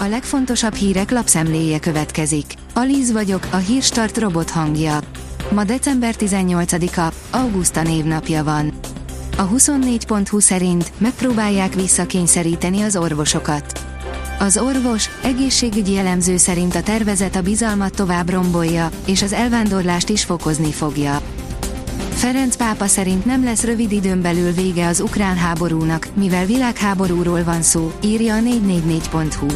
A legfontosabb hírek lapszemléje következik. Alíz vagyok, a hírstart robot hangja. Ma december 18-a, Augusta névnapja van. A 24.20 szerint megpróbálják visszakényszeríteni az orvosokat. Az orvos, egészségügyi elemző szerint a tervezet a bizalmat tovább rombolja, és az elvándorlást is fokozni fogja. Ferenc pápa szerint nem lesz rövid időn belül vége az ukrán háborúnak, mivel világháborúról van szó, írja a 444.hu.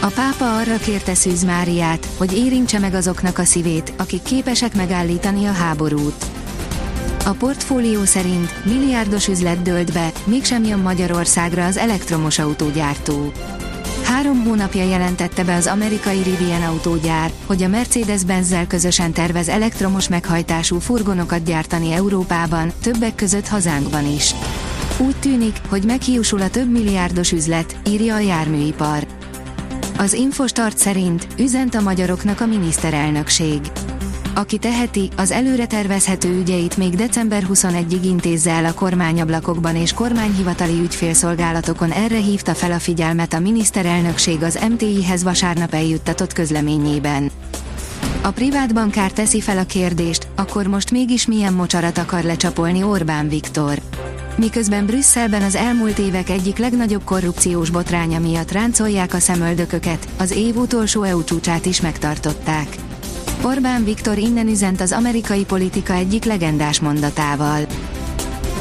A pápa arra kérte Szűz Máriát, hogy érintse meg azoknak a szívét, akik képesek megállítani a háborút. A portfólió szerint milliárdos üzlet dőlt be, mégsem jön Magyarországra az elektromos autógyártó. Három hónapja jelentette be az amerikai Rivian autógyár, hogy a Mercedes-Benz-zel közösen tervez elektromos meghajtású furgonokat gyártani Európában, többek között hazánkban is. Úgy tűnik, hogy meghiúsul a több milliárdos üzlet, írja a járműipar. Az Infostart szerint üzent a magyaroknak a miniszterelnökség. Aki teheti, az előre tervezhető ügyeit még december 21-ig intézze el a kormányablakokban és kormányhivatali ügyfélszolgálatokon erre hívta fel a figyelmet a miniszterelnökség az MTI-hez vasárnap eljuttatott közleményében. A privát bankár teszi fel a kérdést, akkor most mégis milyen mocsarat akar lecsapolni Orbán Viktor. Miközben Brüsszelben az elmúlt évek egyik legnagyobb korrupciós botránya miatt ráncolják a szemöldököket, az év utolsó EU csúcsát is megtartották. Orbán Viktor innen üzent az amerikai politika egyik legendás mondatával.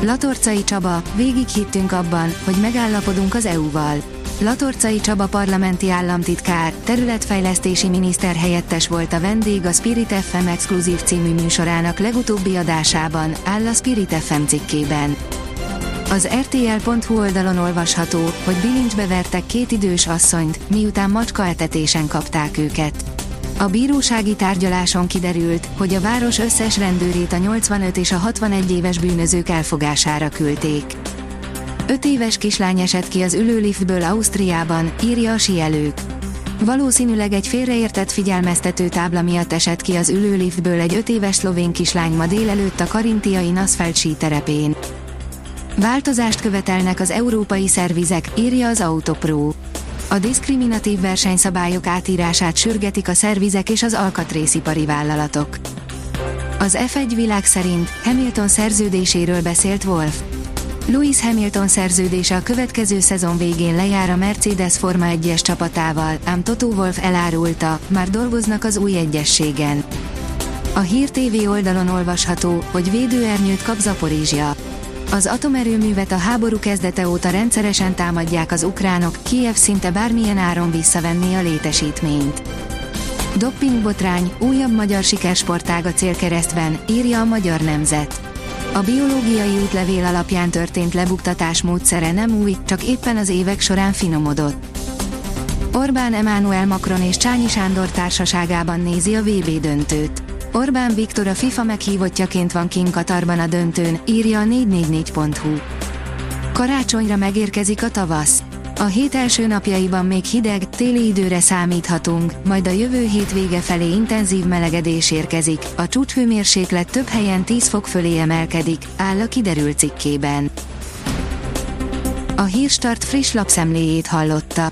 Latorcai Csaba, végig hittünk abban, hogy megállapodunk az EU-val. Latorcai Csaba parlamenti államtitkár, területfejlesztési miniszter helyettes volt a vendég a Spirit FM exkluzív című műsorának legutóbbi adásában, áll a Spirit FM cikkében. Az RTL.hu oldalon olvasható, hogy bilincsbe vertek két idős asszonyt, miután macska etetésen kapták őket. A bírósági tárgyaláson kiderült, hogy a város összes rendőrét a 85 és a 61 éves bűnözők elfogására küldték. 5 éves kislány esett ki az ülőliftből Ausztriában, írja a sielők. Valószínűleg egy félreértett figyelmeztető tábla miatt esett ki az ülőliftből egy 5 éves szlovén kislány ma délelőtt a karintiai Nasfeld síterepén. Változást követelnek az európai szervizek, írja az Autopro. A diszkriminatív versenyszabályok átírását sürgetik a szervizek és az alkatrészipari vállalatok. Az F1 világ szerint Hamilton szerződéséről beszélt Wolf. Lewis Hamilton szerződése a következő szezon végén lejár a Mercedes Forma 1-es csapatával, ám Toto Wolf elárulta, már dolgoznak az új egyességen. A Hír TV oldalon olvasható, hogy védőernyőt kap Zaporizsia. Az atomerőművet a háború kezdete óta rendszeresen támadják az ukránok, Kiev szinte bármilyen áron visszavenni a létesítményt. Doppingbotrány, újabb magyar sikersportág a célkeresztben, írja a Magyar Nemzet. A biológiai útlevél alapján történt lebuktatás módszere nem új, csak éppen az évek során finomodott. Orbán Emmanuel Macron és Csányi Sándor társaságában nézi a VB döntőt. Orbán Viktor a FIFA meghívottjaként van kint Katarban a döntőn, írja a 444.hu. Karácsonyra megérkezik a tavasz. A hét első napjaiban még hideg, téli időre számíthatunk, majd a jövő hét vége felé intenzív melegedés érkezik, a csúcshőmérséklet több helyen 10 fok fölé emelkedik, áll a kiderült cikkében. A Hírstart friss lapszemléjét hallotta.